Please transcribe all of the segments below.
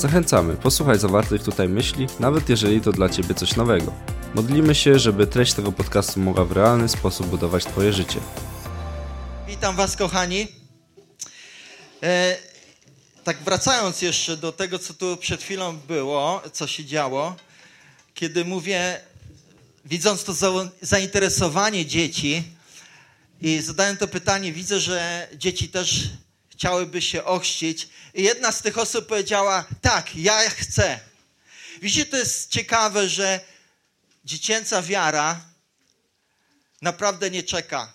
Zachęcamy, posłuchaj zawartych tutaj myśli, nawet jeżeli to dla Ciebie coś nowego. Modlimy się, żeby treść tego podcastu mogła w realny sposób budować Twoje życie. Witam Was, kochani. E, tak wracając jeszcze do tego, co tu przed chwilą było, co się działo, kiedy mówię, widząc to za, zainteresowanie dzieci i zadałem to pytanie, widzę, że dzieci też chciałyby się ochrzcić. I jedna z tych osób powiedziała, tak, ja chcę. Widzicie, to jest ciekawe, że dziecięca wiara naprawdę nie czeka.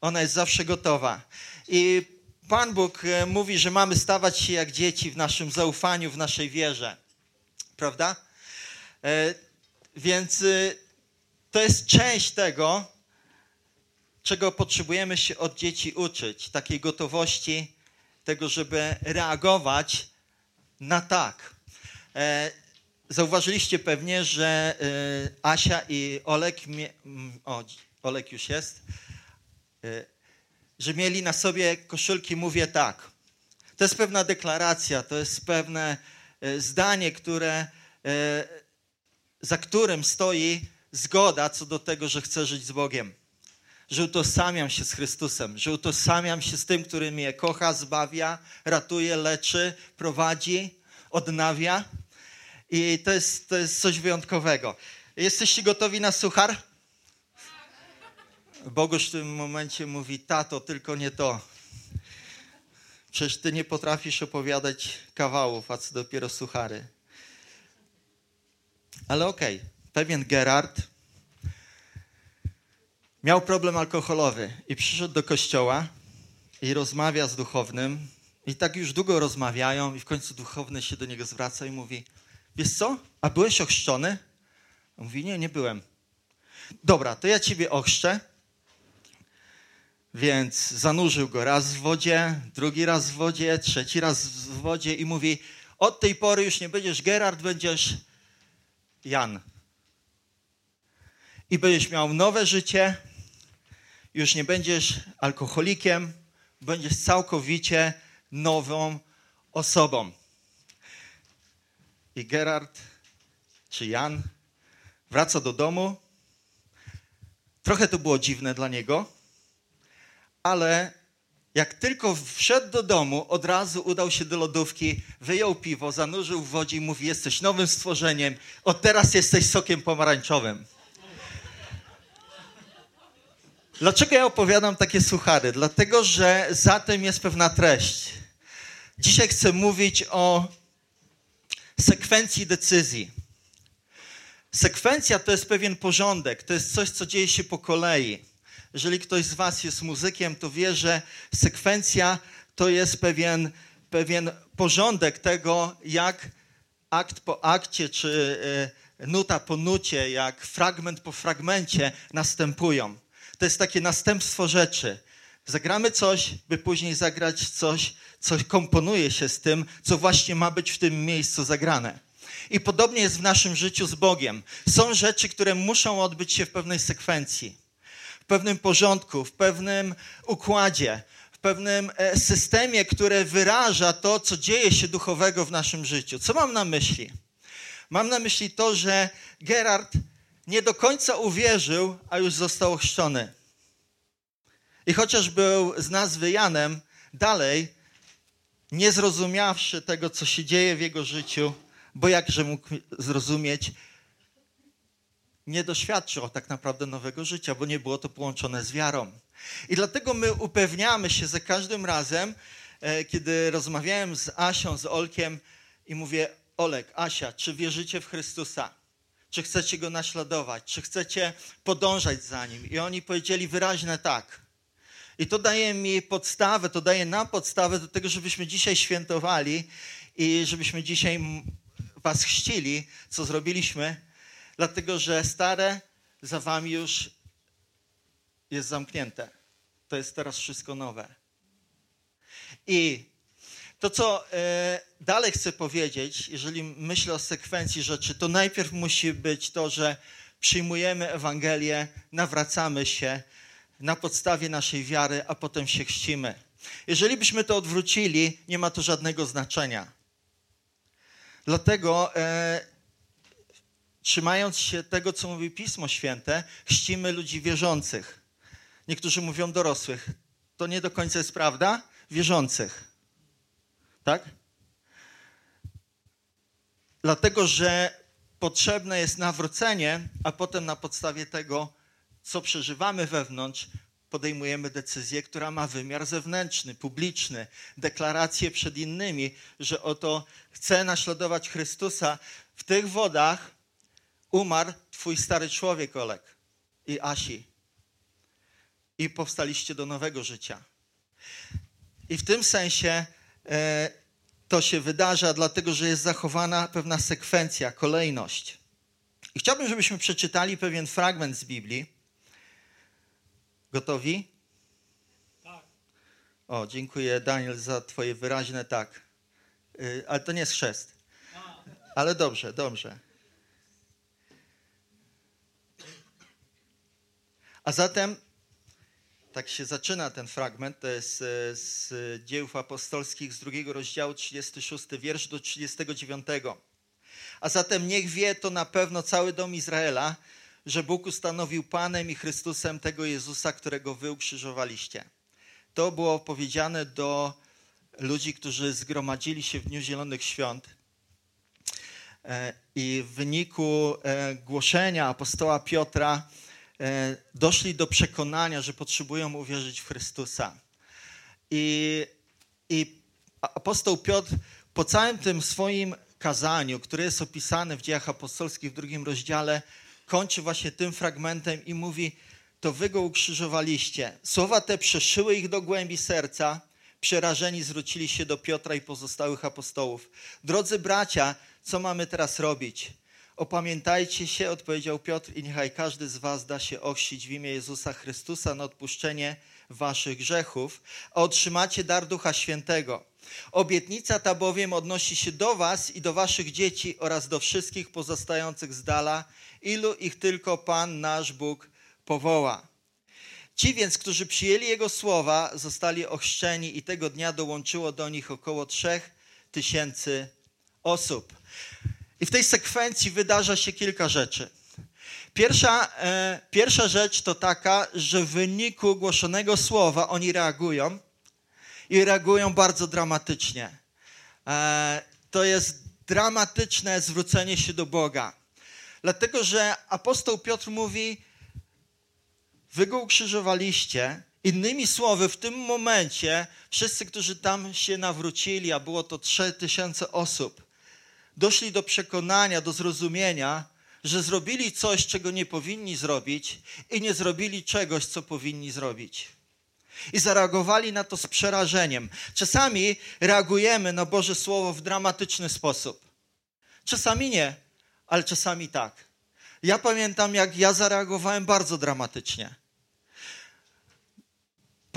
Ona jest zawsze gotowa. I Pan Bóg e, mówi, że mamy stawać się jak dzieci w naszym zaufaniu, w naszej wierze. Prawda? E, więc e, to jest część tego, czego potrzebujemy się od dzieci uczyć. Takiej gotowości, tego, żeby reagować na tak. Zauważyliście pewnie, że y, Asia i Olek, o, Olek już jest, y, że mieli na sobie koszulki Mówię tak. To jest pewna deklaracja, to jest pewne zdanie, które, za którym stoi zgoda co do tego, że chcę żyć z Bogiem. Że utożsamiam się z Chrystusem, że utożsamiam się z tym, który mnie kocha, zbawia, ratuje, leczy, prowadzi, odnawia i to jest, to jest coś wyjątkowego. Jesteście gotowi na suchar? Bogusz w tym momencie mówi, tato, tylko nie to. Przecież ty nie potrafisz opowiadać kawałów, a co dopiero suchary. Ale okej, okay. pewien Gerard miał problem alkoholowy i przyszedł do kościoła i rozmawia z duchownym. I tak już długo rozmawiają i w końcu duchowny się do niego zwraca i mówi – wiesz co, a byłeś ochrzczony? On mówi, nie, nie byłem. Dobra, to ja ciebie ochrzczę. Więc zanurzył go raz w wodzie, drugi raz w wodzie, trzeci raz w wodzie i mówi, od tej pory już nie będziesz Gerard, będziesz Jan. I będziesz miał nowe życie, już nie będziesz alkoholikiem, będziesz całkowicie nową osobą. I Gerard czy Jan wraca do domu. Trochę to było dziwne dla niego, ale jak tylko wszedł do domu, od razu udał się do lodówki, wyjął piwo, zanurzył w wodzie i mówi: Jesteś nowym stworzeniem, od teraz jesteś sokiem pomarańczowym. Dlaczego ja opowiadam takie suchary? Dlatego, że za tym jest pewna treść. Dzisiaj chcę mówić o sekwencji decyzji. Sekwencja to jest pewien porządek, to jest coś, co dzieje się po kolei. Jeżeli ktoś z Was jest muzykiem, to wie, że sekwencja to jest pewien, pewien porządek tego, jak akt po akcie, czy e, nuta po nucie, jak fragment po fragmencie następują. To jest takie następstwo rzeczy. Zagramy coś, by później zagrać coś, co komponuje się z tym, co właśnie ma być w tym miejscu zagrane. I podobnie jest w naszym życiu z Bogiem. Są rzeczy, które muszą odbyć się w pewnej sekwencji, w pewnym porządku, w pewnym układzie, w pewnym e, systemie, które wyraża to, co dzieje się duchowego w naszym życiu. Co mam na myśli? Mam na myśli to, że Gerard nie do końca uwierzył, a już został ochrzczony. I chociaż był z nazwy Janem, dalej, nie zrozumiawszy tego, co się dzieje w jego życiu, bo jakże mógł zrozumieć, nie doświadczył tak naprawdę nowego życia, bo nie było to połączone z wiarą. I dlatego my upewniamy się za każdym razem, e, kiedy rozmawiałem z Asią, z Olkiem i mówię, Olek, Asia, czy wierzycie w Chrystusa? Czy chcecie Go naśladować? Czy chcecie podążać za Nim? I oni powiedzieli wyraźne tak. I to daje mi podstawę, to daje nam podstawę do tego, żebyśmy dzisiaj świętowali i żebyśmy dzisiaj Was chrzcili, co zrobiliśmy, dlatego że stare za wami już jest zamknięte. To jest teraz wszystko nowe. I to, co e, dalej chcę powiedzieć, jeżeli myślę o sekwencji rzeczy, to najpierw musi być to, że przyjmujemy Ewangelię, nawracamy się na podstawie naszej wiary, a potem się chrzcimy. Jeżeli byśmy to odwrócili, nie ma to żadnego znaczenia. Dlatego, e, trzymając się tego, co mówi Pismo Święte, chrzcimy ludzi wierzących. Niektórzy mówią dorosłych. To nie do końca jest prawda. Wierzących. Tak? Dlatego, że potrzebne jest nawrócenie, a potem na podstawie tego, co przeżywamy wewnątrz, podejmujemy decyzję, która ma wymiar zewnętrzny, publiczny, deklarację przed innymi, że oto chcę naśladować Chrystusa. W tych wodach umarł twój stary człowiek, Olek i Asi. I powstaliście do nowego życia. I w tym sensie e, to się wydarza, dlatego że jest zachowana pewna sekwencja, kolejność. I chciałbym, żebyśmy przeczytali pewien fragment z Biblii. Gotowi? Tak. O, dziękuję Daniel za Twoje wyraźne tak. Yy, ale to nie jest chrzest. Ale dobrze, dobrze. A zatem tak się zaczyna ten fragment, to jest e, z dzieł apostolskich z drugiego rozdziału, 36 wiersz do 39. A zatem niech wie to na pewno cały dom Izraela, że Bóg ustanowił Panem i Chrystusem tego Jezusa, którego wy ukrzyżowaliście. To było powiedziane do ludzi, którzy zgromadzili się w Dniu Zielonych Świąt. E, I w wyniku e, głoszenia apostoła Piotra, E, doszli do przekonania, że potrzebują uwierzyć w Chrystusa. I, I apostoł Piotr po całym tym swoim kazaniu, które jest opisane w dziejach apostolskich w drugim rozdziale, kończy właśnie tym fragmentem i mówi: To wy go ukrzyżowaliście. Słowa te przeszyły ich do głębi serca. Przerażeni zwrócili się do Piotra i pozostałych apostołów. Drodzy bracia, co mamy teraz robić? Opamiętajcie się, odpowiedział Piotr, i niechaj każdy z was da się ochrzcić w imię Jezusa Chrystusa na odpuszczenie waszych grzechów, a otrzymacie dar Ducha Świętego. Obietnica ta bowiem odnosi się do was i do waszych dzieci oraz do wszystkich pozostających z dala, ilu ich tylko Pan nasz Bóg powoła. Ci więc, którzy przyjęli Jego słowa, zostali ochrzczeni i tego dnia dołączyło do nich około trzech tysięcy osób. I w tej sekwencji wydarza się kilka rzeczy. Pierwsza, e, pierwsza rzecz to taka, że w wyniku głoszonego słowa oni reagują i reagują bardzo dramatycznie. E, to jest dramatyczne zwrócenie się do Boga. Dlatego, że apostoł Piotr mówi: Wy go ukrzyżowaliście. Innymi słowy, w tym momencie wszyscy, którzy tam się nawrócili, a było to 3000 osób, doszli do przekonania, do zrozumienia, że zrobili coś, czego nie powinni zrobić i nie zrobili czegoś, co powinni zrobić. I zareagowali na to z przerażeniem. Czasami reagujemy na Boże Słowo w dramatyczny sposób. Czasami nie, ale czasami tak. Ja pamiętam, jak ja zareagowałem bardzo dramatycznie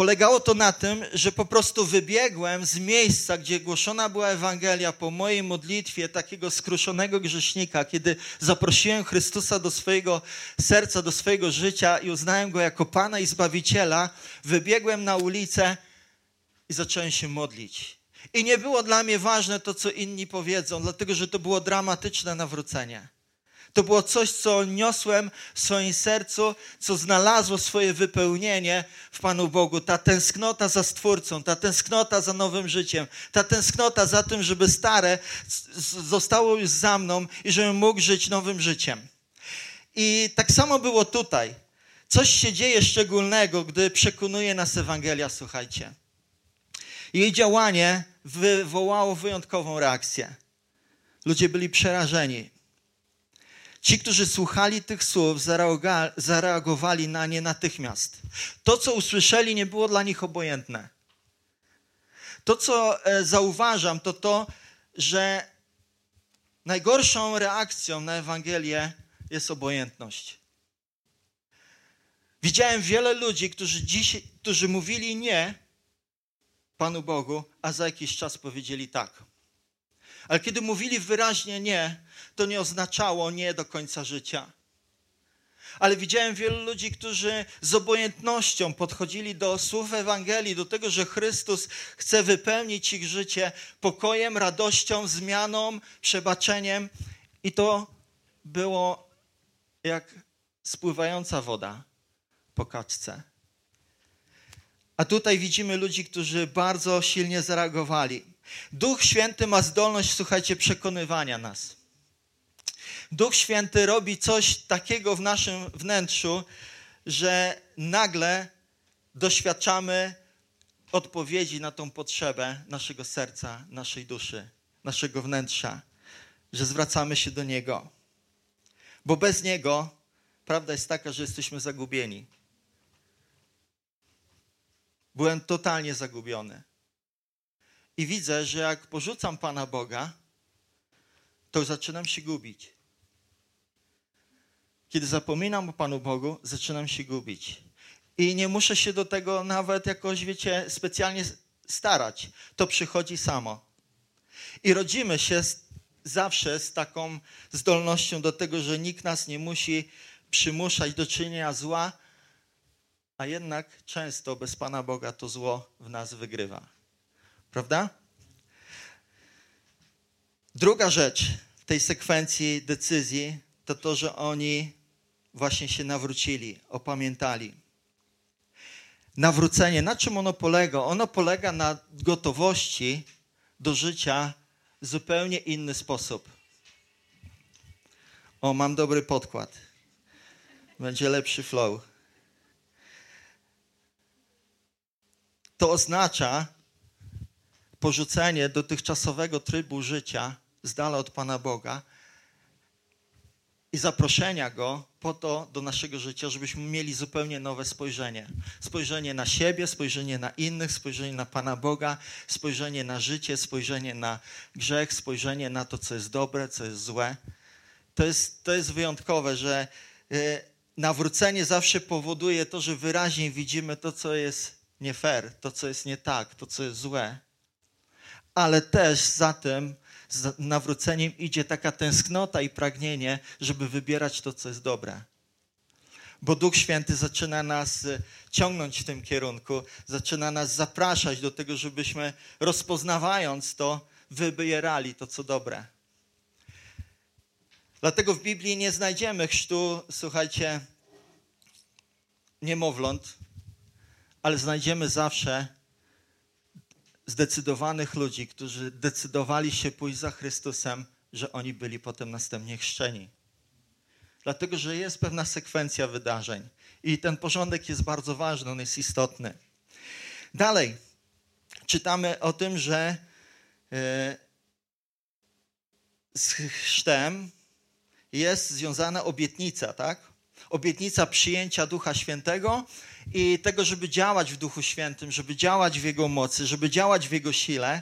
polegało to na tym, że po prostu wybiegłem z miejsca, gdzie głoszona była Ewangelia po mojej modlitwie takiego skruszonego grzesznika, kiedy zaprosiłem Chrystusa do swojego serca, do swojego życia i uznałem Go jako Pana i Zbawiciela, wybiegłem na ulicę i zacząłem się modlić. I nie było dla mnie ważne to, co inni powiedzą, dlatego że to było dramatyczne nawrócenie. To było coś, co niosłem w swoim sercu, co znalazło swoje wypełnienie w Panu Bogu. Ta tęsknota za Stwórcą, ta tęsknota za nowym życiem, ta tęsknota za tym, żeby stare zostało już za mną i żebym mógł żyć nowym życiem. I tak samo było tutaj. Coś się dzieje szczególnego, gdy przekonuje nas Ewangelia, słuchajcie. Jej działanie wywołało wyjątkową reakcję. Ludzie byli przerażeni. Ci, którzy słuchali tych słów, zareagowali na nie natychmiast. To, co usłyszeli, nie było dla nich obojętne. To, co e, zauważam, to to, że najgorszą reakcją na Ewangelię jest obojętność. Widziałem wiele ludzi, którzy, dziś, którzy mówili nie Panu Bogu, a za jakiś czas powiedzieli tak. Ale kiedy mówili wyraźnie nie, to nie oznaczało nie do końca życia. Ale widziałem wielu ludzi, którzy z obojętnością podchodzili do słów Ewangelii, do tego, że Chrystus chce wypełnić ich życie pokojem, radością, zmianą, przebaczeniem. I to było jak spływająca woda po kaczce. A tutaj widzimy ludzi, którzy bardzo silnie zareagowali. Duch Święty ma zdolność, słuchajcie, przekonywania nas. Duch Święty robi coś takiego w naszym wnętrzu, że nagle doświadczamy odpowiedzi na tą potrzebę naszego serca, naszej duszy, naszego wnętrza, że zwracamy się do Niego. Bo bez Niego prawda jest taka, że jesteśmy zagubieni. Byłem totalnie zagubiony. I widzę, że jak porzucam Pana Boga, to zaczynam się gubić. Kiedy zapominam o Panu Bogu, zaczynam się gubić. I nie muszę się do tego nawet jakoś, wiecie, specjalnie starać. To przychodzi samo. I rodzimy się z, zawsze z taką zdolnością do tego, że nikt nas nie musi przymuszać do czynienia zła, a jednak często bez Pana Boga to zło w nas wygrywa. Prawda? Druga rzecz tej sekwencji decyzji to to, że oni właśnie się nawrócili, opamiętali. Nawrócenie, na czym ono polega? Ono polega na gotowości do życia w zupełnie inny sposób. O, mam dobry podkład. Będzie lepszy flow. To oznacza porzucenie dotychczasowego trybu życia z dala od Pana Boga i zaproszenia Go po to do naszego życia, żebyśmy mieli zupełnie nowe spojrzenie. Spojrzenie na siebie, spojrzenie na innych, spojrzenie na Pana Boga, spojrzenie na życie, spojrzenie na grzech, spojrzenie na to, co jest dobre, co jest złe. To jest, to jest wyjątkowe, że y, nawrócenie zawsze powoduje to, że wyraźnie widzimy to, co jest nie fair, to, co jest nie tak, to, co jest złe. Ale też za tym z nawróceniem idzie taka tęsknota i pragnienie, żeby wybierać to, co jest dobre. Bo Duch Święty zaczyna nas y, ciągnąć w tym kierunku, zaczyna nas zapraszać do tego, żebyśmy rozpoznawając to, wybierali to, co dobre. Dlatego w Biblii nie znajdziemy chrztu, słuchajcie, niemowląt, ale znajdziemy zawsze zdecydowanych ludzi, którzy decydowali się pójść za Chrystusem, że oni byli potem następnie chrzczeni. Dlatego, że jest pewna sekwencja wydarzeń i ten porządek jest bardzo ważny, on jest istotny. Dalej, czytamy o tym, że e, z chrztem jest związana obietnica, tak? Obietnica przyjęcia Ducha Świętego i tego, żeby działać w Duchu Świętym, żeby działać w Jego mocy, żeby działać w Jego sile.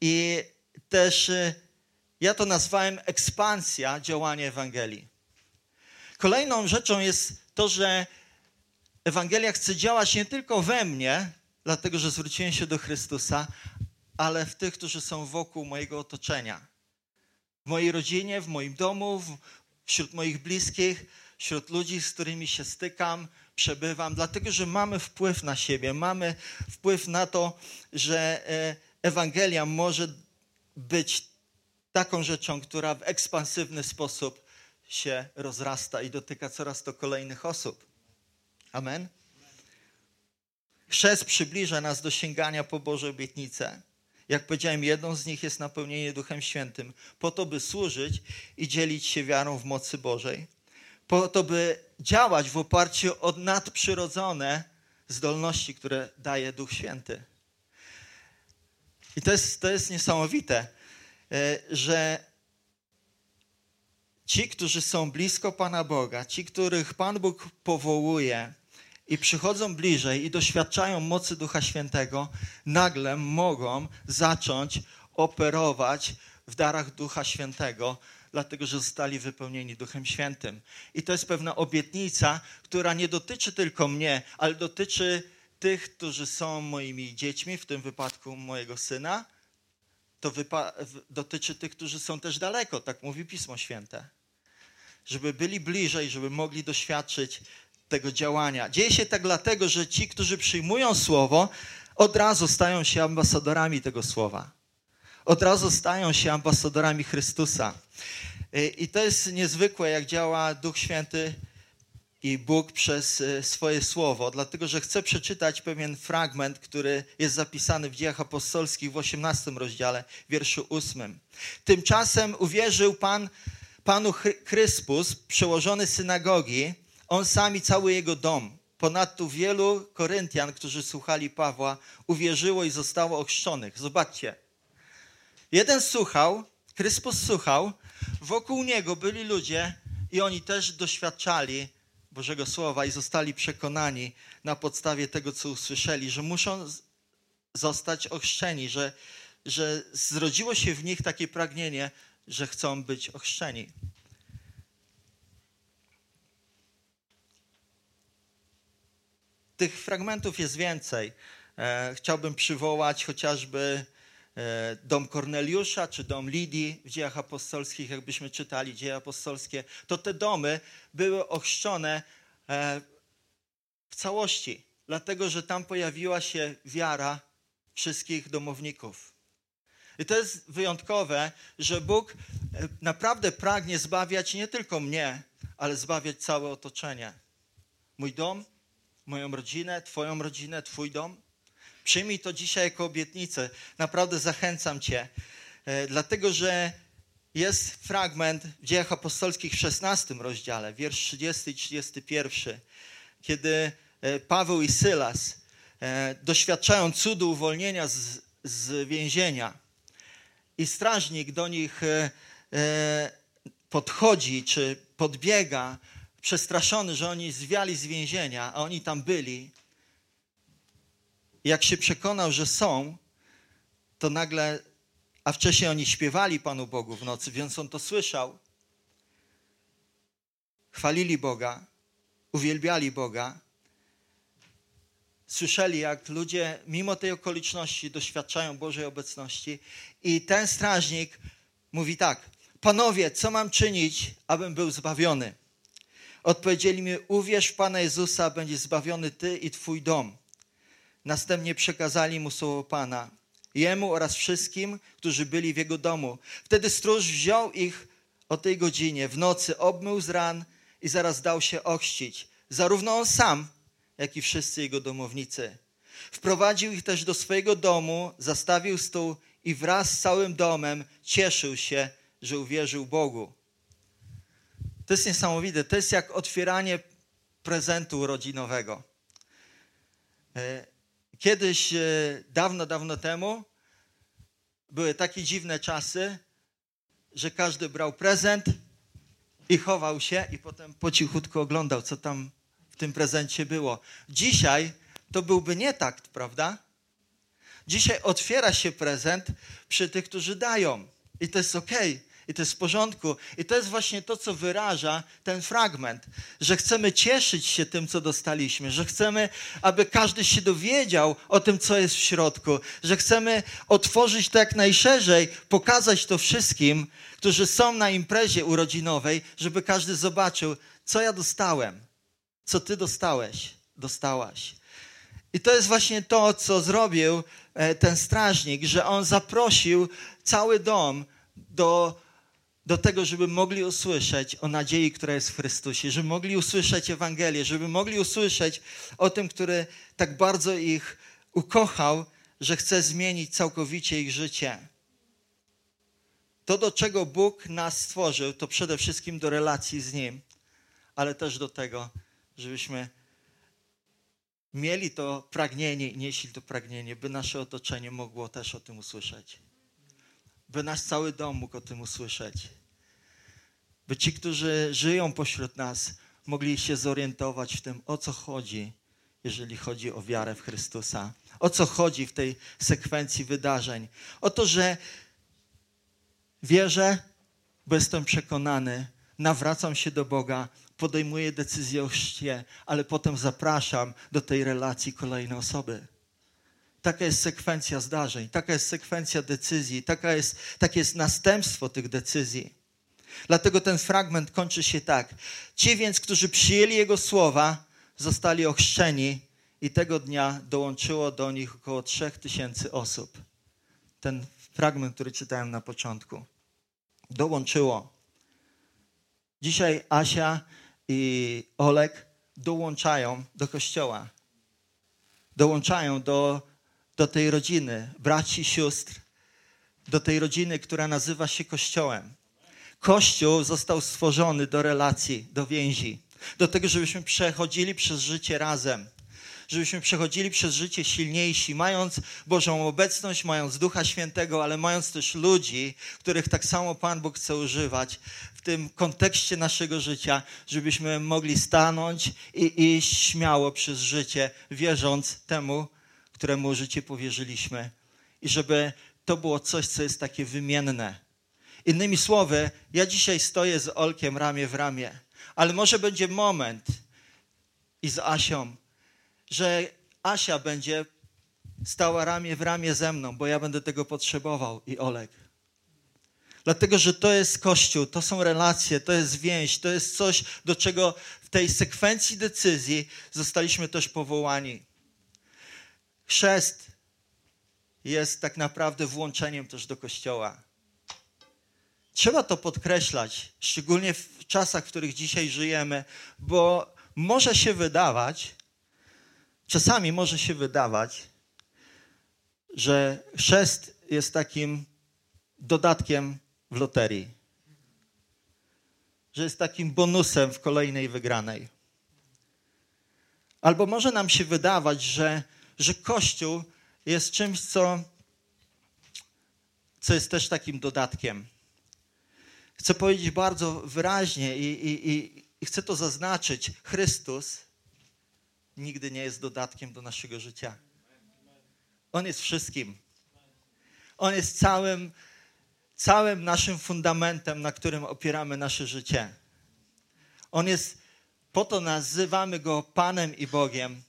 I też y, ja to nazwałem ekspansja działania Ewangelii. Kolejną rzeczą jest to, że Ewangelia chce działać nie tylko we mnie, dlatego że zwróciłem się do Chrystusa, ale w tych, którzy są wokół mojego otoczenia. W mojej rodzinie, w moim domu, wśród moich bliskich, wśród ludzi, z którymi się stykam, przebywam, dlatego że mamy wpływ na siebie, mamy wpływ na to, że e, Ewangelia może być taką rzeczą, która w ekspansywny sposób się rozrasta i dotyka coraz to kolejnych osób. Amen. Chrzest przybliża nas do sięgania po Boże obietnice. Jak powiedziałem, jedną z nich jest napełnienie Duchem Świętym, po to, by służyć i dzielić się wiarą w mocy Bożej po to, by działać w oparciu o nadprzyrodzone zdolności, które daje Duch Święty. I to jest, to jest niesamowite, e, że ci, którzy są blisko Pana Boga, ci, których Pan Bóg powołuje i przychodzą bliżej i doświadczają mocy Ducha Świętego, nagle mogą zacząć operować w darach Ducha Świętego, dlatego że zostali wypełnieni Duchem Świętym. I to jest pewna obietnica, która nie dotyczy tylko mnie, ale dotyczy tych, którzy są moimi dziećmi, w tym wypadku mojego syna. To dotyczy tych, którzy są też daleko, tak mówi Pismo Święte. Żeby byli bliżej, żeby mogli doświadczyć tego działania. Dzieje się tak dlatego, że ci, którzy przyjmują słowo, od razu stają się ambasadorami tego słowa. Od razu stają się ambasadorami Chrystusa. I to jest niezwykłe, jak działa Duch Święty i Bóg przez e, swoje słowo, dlatego że chcę przeczytać pewien fragment, który jest zapisany w Dziejach Apostolskich w 18 rozdziale, wierszu 8. Tymczasem uwierzył Pan, Panu Chryspus, przełożony synagogi, on sam i cały jego dom. Ponadto wielu Koryntian, którzy słuchali Pawła, uwierzyło i zostało ochrzczonych. Zobaczcie. Jeden słuchał, Chryspus słuchał, wokół niego byli ludzie i oni też doświadczali Bożego Słowa i zostali przekonani na podstawie tego, co usłyszeli, że muszą zostać ochrzczeni, że, że zrodziło się w nich takie pragnienie, że chcą być ochrzczeni. Tych fragmentów jest więcej. E, chciałbym przywołać chociażby dom Korneliusza czy dom Lidii w dziejach apostolskich, jakbyśmy czytali dzieje apostolskie, to te domy były ochrzczone e, w całości, dlatego że tam pojawiła się wiara wszystkich domowników. I to jest wyjątkowe, że Bóg naprawdę pragnie zbawiać nie tylko mnie, ale zbawiać całe otoczenie. Mój dom, moją rodzinę, Twoją rodzinę, Twój dom. Przyjmij to dzisiaj jako obietnicę. Naprawdę zachęcam Cię, e, dlatego że jest fragment w Dziejach Apostolskich w 16 rozdziale, wiersz 30 i 31, kiedy e, Paweł i Sylas e, doświadczają cudu uwolnienia z, z więzienia i strażnik do nich podchodzi czy podbiega przestraszony, że oni zwiali z więzienia, a oni tam byli, jak się przekonał, że są, to nagle, a wcześniej oni śpiewali Panu Bogu w nocy, więc on to słyszał. Chwalili Boga, uwielbiali Boga. Słyszeli, jak ludzie mimo tej okoliczności doświadczają Bożej obecności. I ten strażnik mówi tak: Panowie, co mam czynić, abym był zbawiony? Odpowiedzieli mi, uwierz w Pana Jezusa, będziesz zbawiony Ty i Twój dom. Następnie przekazali mu słowo Pana, jemu oraz wszystkim, którzy byli w jego domu. Wtedy stróż wziął ich o tej godzinie, w nocy obmył z ran i zaraz dał się ochrzcić. Zarówno on sam, jak i wszyscy jego domownicy. Wprowadził ich też do swojego domu, zastawił stół i wraz z całym domem cieszył się, że uwierzył Bogu. To jest niesamowite. To jest jak otwieranie prezentu urodzinowego. Kiedyś, e, dawno, dawno temu, były takie dziwne czasy, że każdy brał prezent i chował się, i potem po cichutku oglądał, co tam w tym prezencie było. Dzisiaj to byłby nie takt, prawda? Dzisiaj otwiera się prezent przy tych, którzy dają. I to jest okej. Okay. I to jest w porządku. I to jest właśnie to, co wyraża ten fragment, że chcemy cieszyć się tym, co dostaliśmy, że chcemy, aby każdy się dowiedział o tym, co jest w środku, że chcemy otworzyć to jak najszerzej, pokazać to wszystkim, którzy są na imprezie urodzinowej, żeby każdy zobaczył, co ja dostałem, co ty dostałeś, dostałaś. I to jest właśnie to, co zrobił e, ten strażnik, że on zaprosił cały dom do do tego, żeby mogli usłyszeć o nadziei, która jest w Chrystusie, żeby mogli usłyszeć Ewangelię, żeby mogli usłyszeć o tym, który tak bardzo ich ukochał, że chce zmienić całkowicie ich życie. To, do czego Bóg nas stworzył, to przede wszystkim do relacji z Nim, ale też do tego, żebyśmy mieli to pragnienie i nieśli to pragnienie, by nasze otoczenie mogło też o tym usłyszeć by nasz cały dom mógł o tym usłyszeć. By ci, którzy żyją pośród nas, mogli się zorientować w tym, o co chodzi, jeżeli chodzi o wiarę w Chrystusa. O co chodzi w tej sekwencji wydarzeń? O to, że wierzę, bo jestem przekonany, nawracam się do Boga, podejmuję decyzję o chrzcie, ale potem zapraszam do tej relacji kolejne osoby. Taka jest sekwencja zdarzeń, taka jest sekwencja decyzji, taka jest, takie jest następstwo tych decyzji. Dlatego ten fragment kończy się tak. Ci więc, którzy przyjęli Jego słowa, zostali ochrzczeni i tego dnia dołączyło do nich około trzech tysięcy osób. Ten fragment, który czytałem na początku. Dołączyło. Dzisiaj Asia i Olek dołączają do kościoła. Dołączają do, do tej rodziny, braci, sióstr, do tej rodziny, która nazywa się Kościołem. Kościół został stworzony do relacji, do więzi, do tego, żebyśmy przechodzili przez życie razem żebyśmy przechodzili przez życie silniejsi, mając Bożą obecność, mając Ducha Świętego, ale mając też ludzi, których tak samo Pan Bóg chce używać w tym kontekście naszego życia, żebyśmy mogli stanąć i iść śmiało przez życie, wierząc temu, któremu życie powierzyliśmy. I żeby to było coś, co jest takie wymienne. Innymi słowy, ja dzisiaj stoję z Olkiem ramię w ramię, ale może będzie moment i z Asią, że Asia będzie stała ramię w ramię ze mną, bo ja będę tego potrzebował i Olek. Dlatego, że to jest Kościół, to są relacje, to jest więź, to jest coś, do czego w tej sekwencji decyzji zostaliśmy też powołani. Chrzest jest tak naprawdę włączeniem też do Kościoła. Trzeba to podkreślać, szczególnie w czasach, w których dzisiaj żyjemy, bo może się wydawać, Czasami może się wydawać, że chrzest jest takim dodatkiem w loterii, że jest takim bonusem w kolejnej wygranej. Albo może nam się wydawać, że, że Kościół jest czymś, co, co jest też takim dodatkiem. Chcę powiedzieć bardzo wyraźnie i, i, i chcę to zaznaczyć: Chrystus nigdy nie jest dodatkiem do naszego życia. On jest wszystkim. On jest całym, całym naszym fundamentem, na którym opieramy nasze życie. On jest, po to nazywamy Go Panem i Bogiem,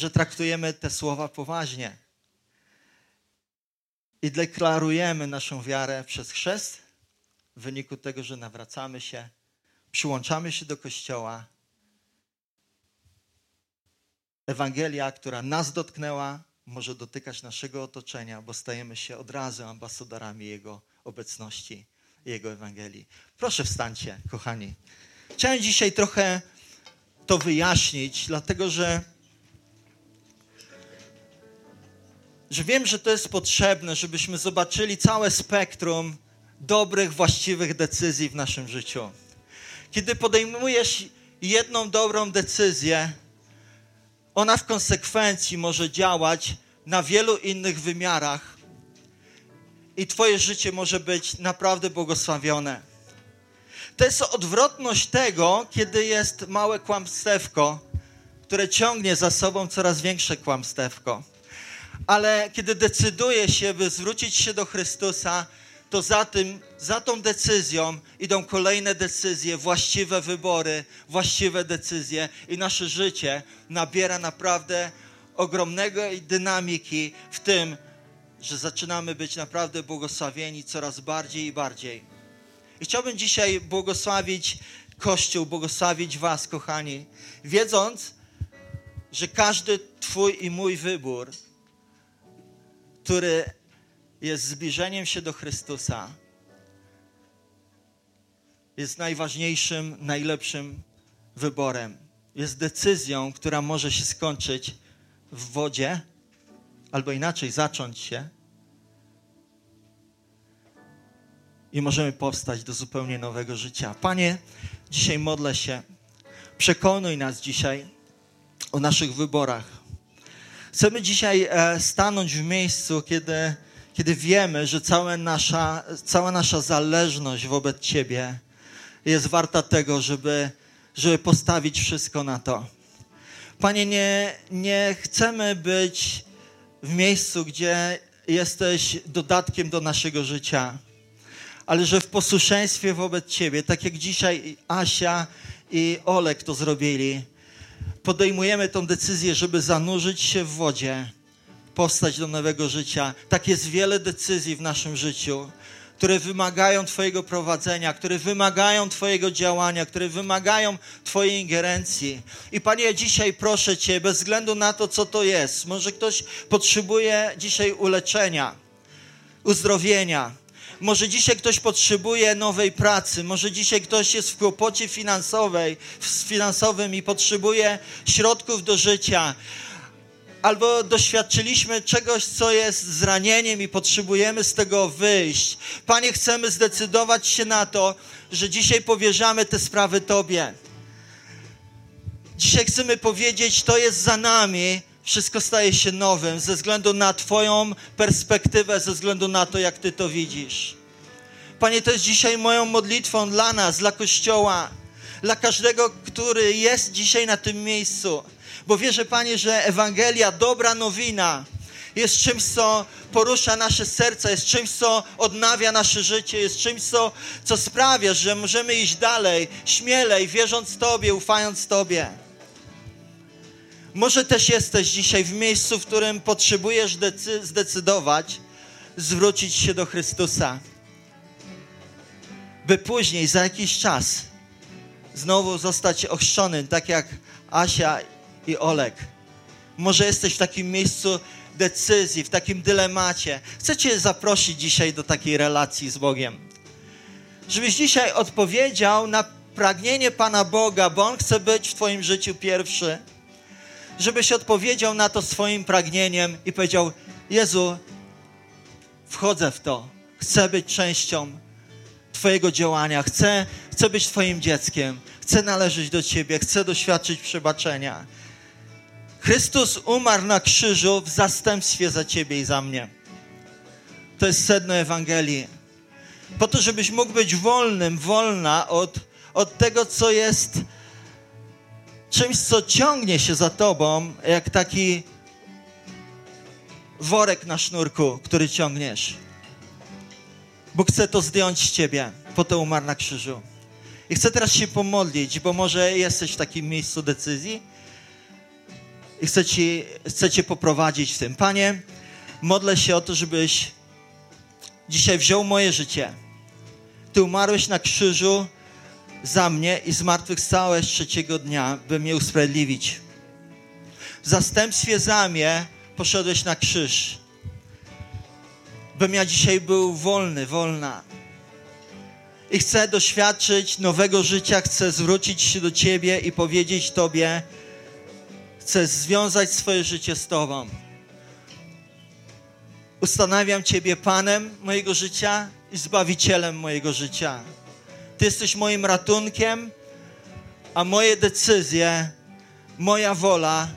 że traktujemy te słowa poważnie. I deklarujemy naszą wiarę przez chrzest, w wyniku tego, że nawracamy się, przyłączamy się do Kościoła Ewangelia, która nas dotknęła, może dotykać naszego otoczenia, bo stajemy się od razu ambasadorami Jego obecności, Jego Ewangelii. Proszę wstańcie, kochani. Chciałem dzisiaj trochę to wyjaśnić, dlatego że, że wiem, że to jest potrzebne, żebyśmy zobaczyli całe spektrum dobrych, właściwych decyzji w naszym życiu. Kiedy podejmujesz jedną dobrą decyzję, ona w konsekwencji może działać na wielu innych wymiarach i Twoje życie może być naprawdę błogosławione. To jest odwrotność tego, kiedy jest małe kłamstewko, które ciągnie za sobą coraz większe kłamstewko. Ale kiedy decyduje się, by zwrócić się do Chrystusa, to za, tym, za tą decyzją idą kolejne decyzje, właściwe wybory, właściwe decyzje i nasze życie nabiera naprawdę ogromnego dynamiki w tym, że zaczynamy być naprawdę błogosławieni coraz bardziej i bardziej. I chciałbym dzisiaj błogosławić Kościół, błogosławić Was, kochani, wiedząc, że każdy Twój i mój wybór, który jest zbliżeniem się do Chrystusa, jest najważniejszym, najlepszym wyborem. Jest decyzją, która może się skończyć w wodzie, albo inaczej zacząć się. I możemy powstać do zupełnie nowego życia. Panie, dzisiaj modlę się. Przekonuj nas dzisiaj o naszych wyborach. Chcemy dzisiaj e, stanąć w miejscu, kiedy kiedy wiemy, że cała nasza, cała nasza zależność wobec Ciebie jest warta tego, żeby, żeby postawić wszystko na to. Panie, nie, nie chcemy być w miejscu, gdzie jesteś dodatkiem do naszego życia, ale że w posłuszeństwie wobec Ciebie, tak jak dzisiaj Asia i Olek to zrobili, podejmujemy tą decyzję, żeby zanurzyć się w wodzie, postać do nowego życia. Tak jest wiele decyzji w naszym życiu, które wymagają Twojego prowadzenia, które wymagają Twojego działania, które wymagają Twojej ingerencji. I Panie, ja dzisiaj proszę Cię, bez względu na to, co to jest, może ktoś potrzebuje dzisiaj uleczenia, uzdrowienia, może dzisiaj ktoś potrzebuje nowej pracy, może dzisiaj ktoś jest w kłopocie finansowej, finansowym i potrzebuje środków do życia. Albo doświadczyliśmy czegoś, co jest zranieniem i potrzebujemy z tego wyjść. Panie, chcemy zdecydować się na to, że dzisiaj powierzamy te sprawy Tobie. Dzisiaj chcemy powiedzieć, to jest za nami, wszystko staje się nowym ze względu na Twoją perspektywę, ze względu na to, jak Ty to widzisz. Panie, to jest dzisiaj moją modlitwą dla nas, dla Kościoła, dla każdego, który jest dzisiaj na tym miejscu. Bo wierzę, Panie, że Ewangelia, dobra nowina, jest czymś, co porusza nasze serca, jest czymś, co odnawia nasze życie, jest czymś, co, co sprawia, że możemy iść dalej, śmielej, wierząc Tobie, ufając Tobie. Może też jesteś dzisiaj w miejscu, w którym potrzebujesz decy- zdecydować, zwrócić się do Chrystusa, by później, za jakiś czas, znowu zostać ochrzczonym, tak jak Asia i Olek. Może jesteś w takim miejscu decyzji, w takim dylemacie. Chcę Cię zaprosić dzisiaj do takiej relacji z Bogiem. Żebyś dzisiaj odpowiedział na pragnienie Pana Boga, bo On chce być w Twoim życiu pierwszy żebyś odpowiedział na to swoim pragnieniem i powiedział: Jezu, wchodzę w to, chcę być częścią Twojego działania, chcę, chcę być Twoim dzieckiem, chcę należeć do Ciebie, chcę doświadczyć przebaczenia. Chrystus umarł na krzyżu w zastępstwie za Ciebie i za mnie. To jest sedno Ewangelii. Po to, żebyś mógł być wolnym, wolna od, od tego, co jest czymś, co ciągnie się za tobą, jak taki worek na sznurku, który ciągniesz. Bóg chce to zdjąć z ciebie, po to umarł na krzyżu. I chcę teraz się pomodlić, bo może jesteś w takim miejscu decyzji i chcę, ci, chcę cię poprowadzić w tym. Panie, modlę się o to, żebyś dzisiaj wziął moje życie. Ty umarłeś na krzyżu, za mnie i zmartwychwstałeś trzeciego dnia, by mnie usprawiedliwić. W zastępstwie za mnie poszedłeś na krzyż, bym ja dzisiaj był wolny, wolna. I chcę doświadczyć nowego życia, chcę zwrócić się do Ciebie i powiedzieć Tobie, chcę związać swoje życie z Tobą. Ustanawiam Ciebie Panem mojego życia i Zbawicielem mojego życia. Ty jesteś moim ratunkiem, a moje decyzje, moja wola,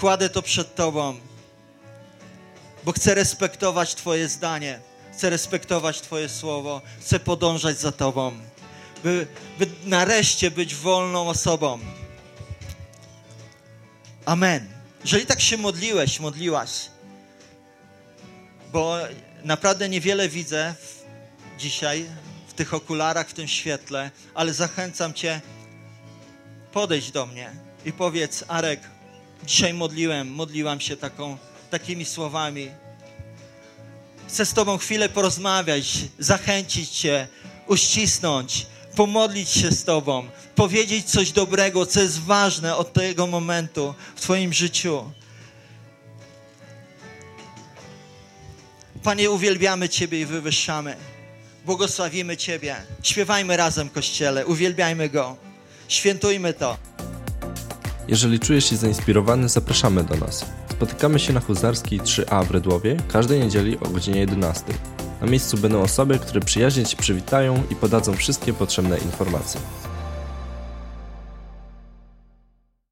kładę to przed Tobą, bo chcę respektować Twoje zdanie, chcę respektować Twoje słowo, chcę podążać za Tobą, by, by nareszcie być wolną osobą. Amen. Jeżeli tak się modliłeś, modliłaś, bo naprawdę niewiele widzę dzisiaj tych okularach, w tym świetle, ale zachęcam Cię, podejdź do mnie i powiedz, Arek, dzisiaj modliłem, modliłam się taką, takimi słowami. Chcę z Tobą chwilę porozmawiać, zachęcić Cię, uścisnąć, pomodlić się z Tobą, powiedzieć coś dobrego, co jest ważne od tego momentu w Twoim życiu. Panie, uwielbiamy Ciebie i wywyższamy. Błogosławimy Ciebie. Śpiewajmy razem, Kościele, uwielbiajmy Go. Świętujmy to. Jeżeli czujesz się zainspirowany, zapraszamy do nas. Spotykamy się na Huzarskiej 3A w Redłowie każdej niedzieli o godzinie 11. Na miejscu będą osoby, które przyjaźnie Ci przywitają i podadzą wszystkie potrzebne informacje.